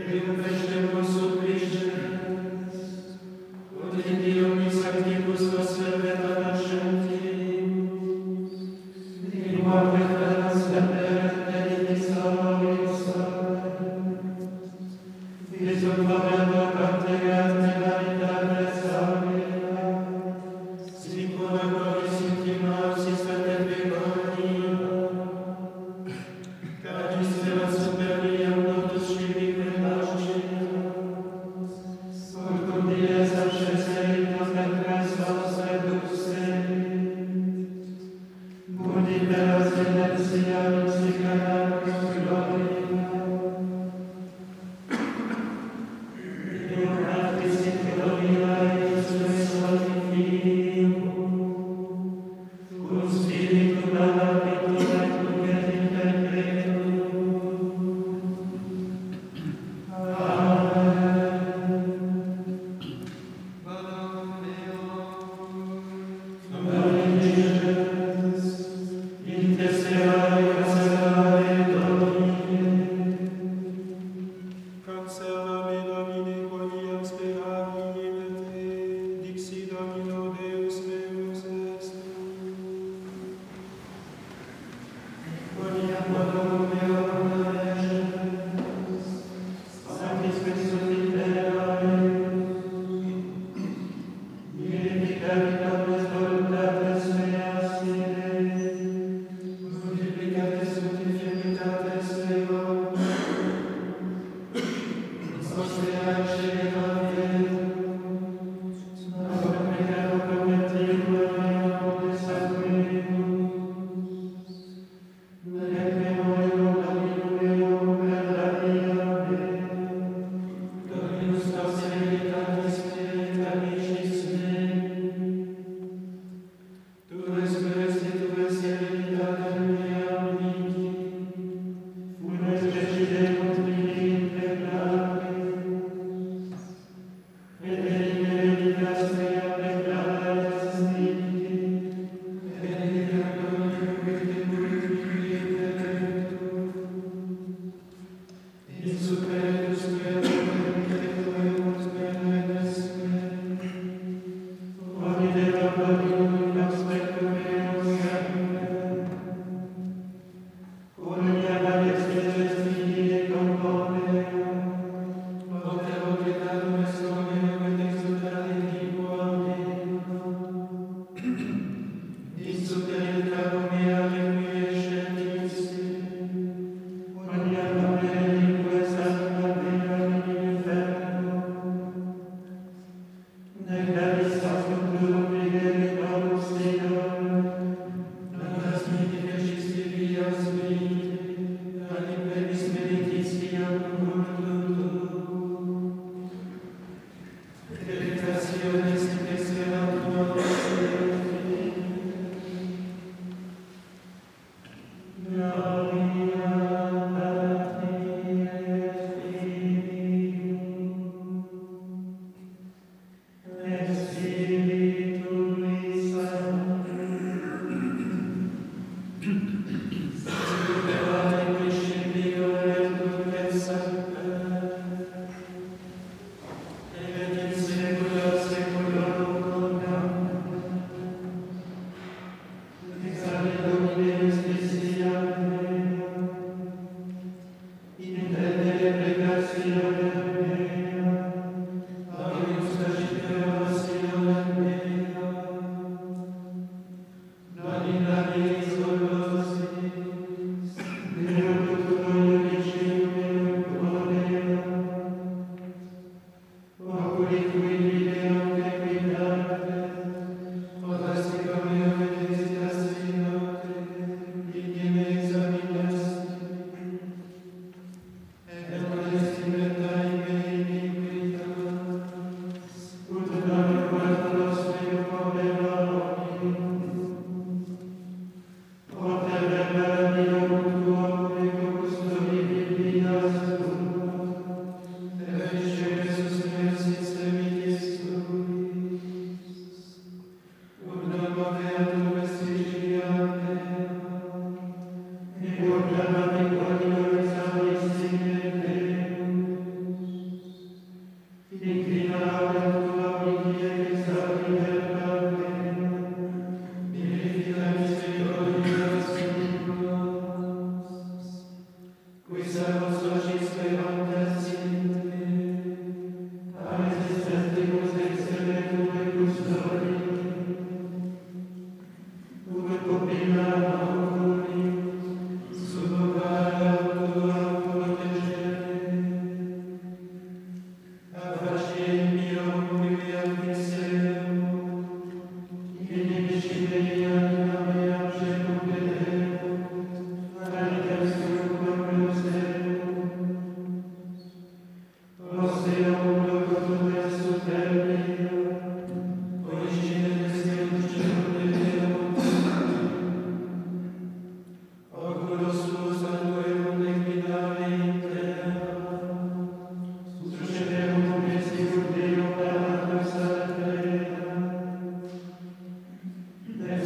Amen. Господи,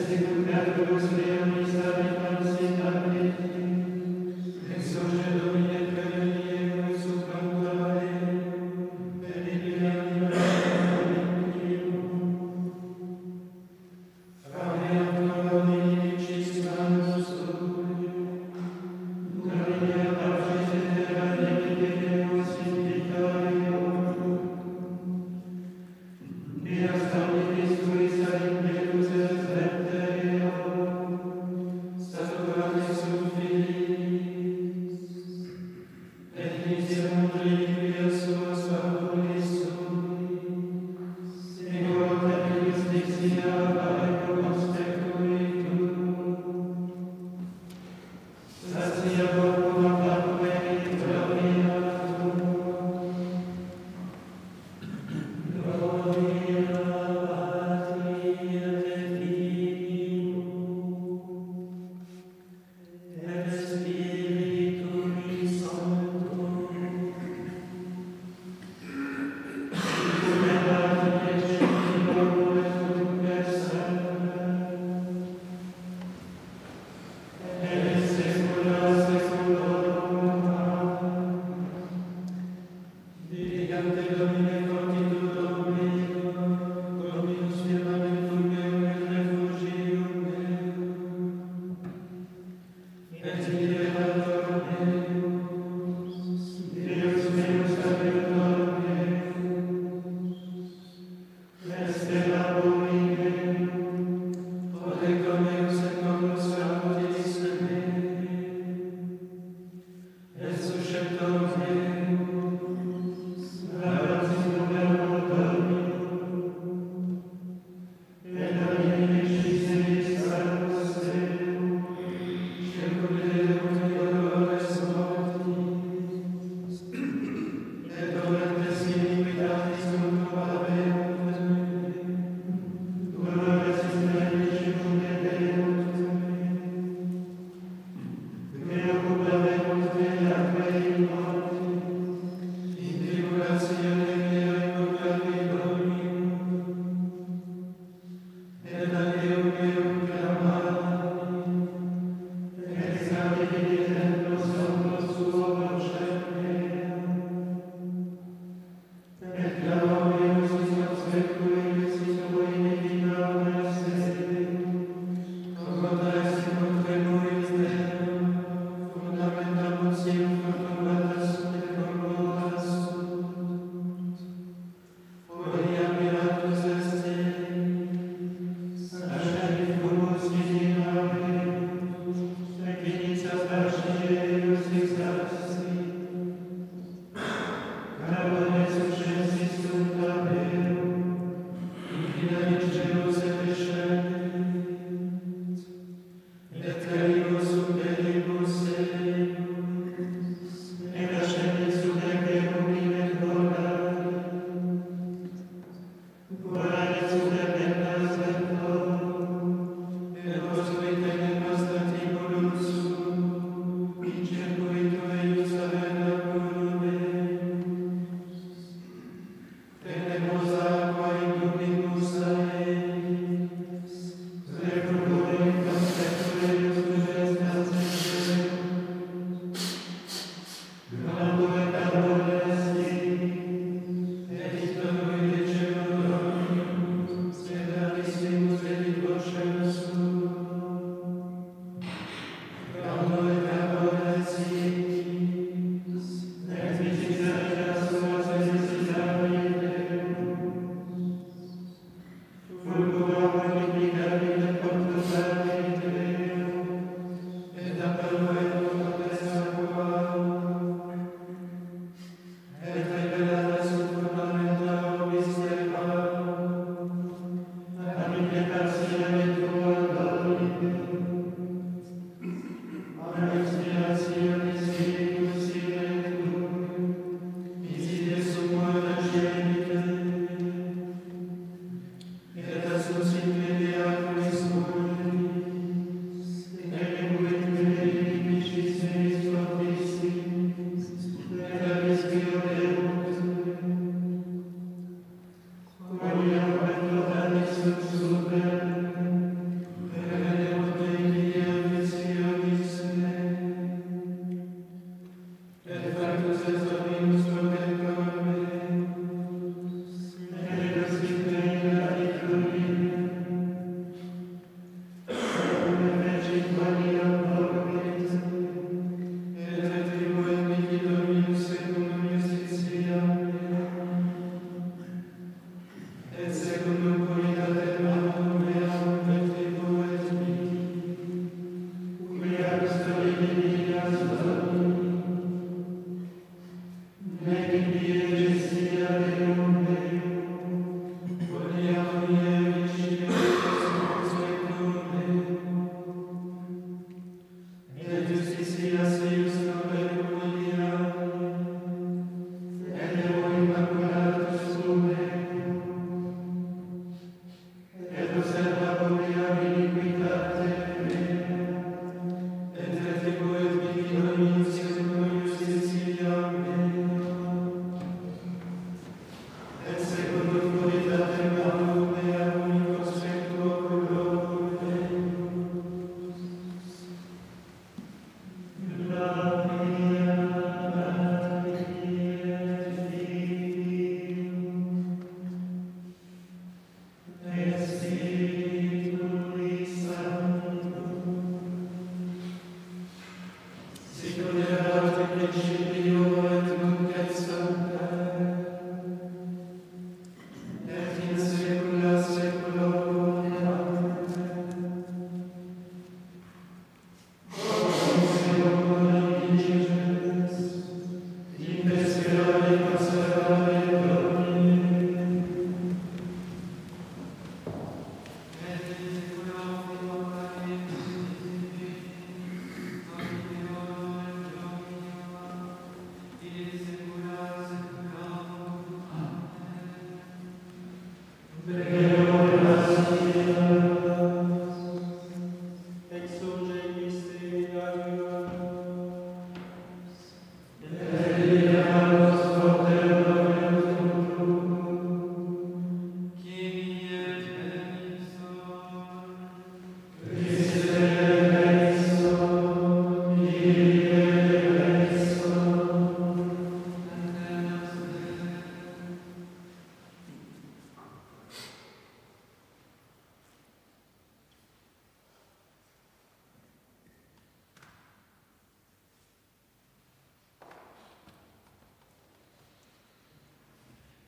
et secundum perducus Deum miserere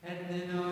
And then uh,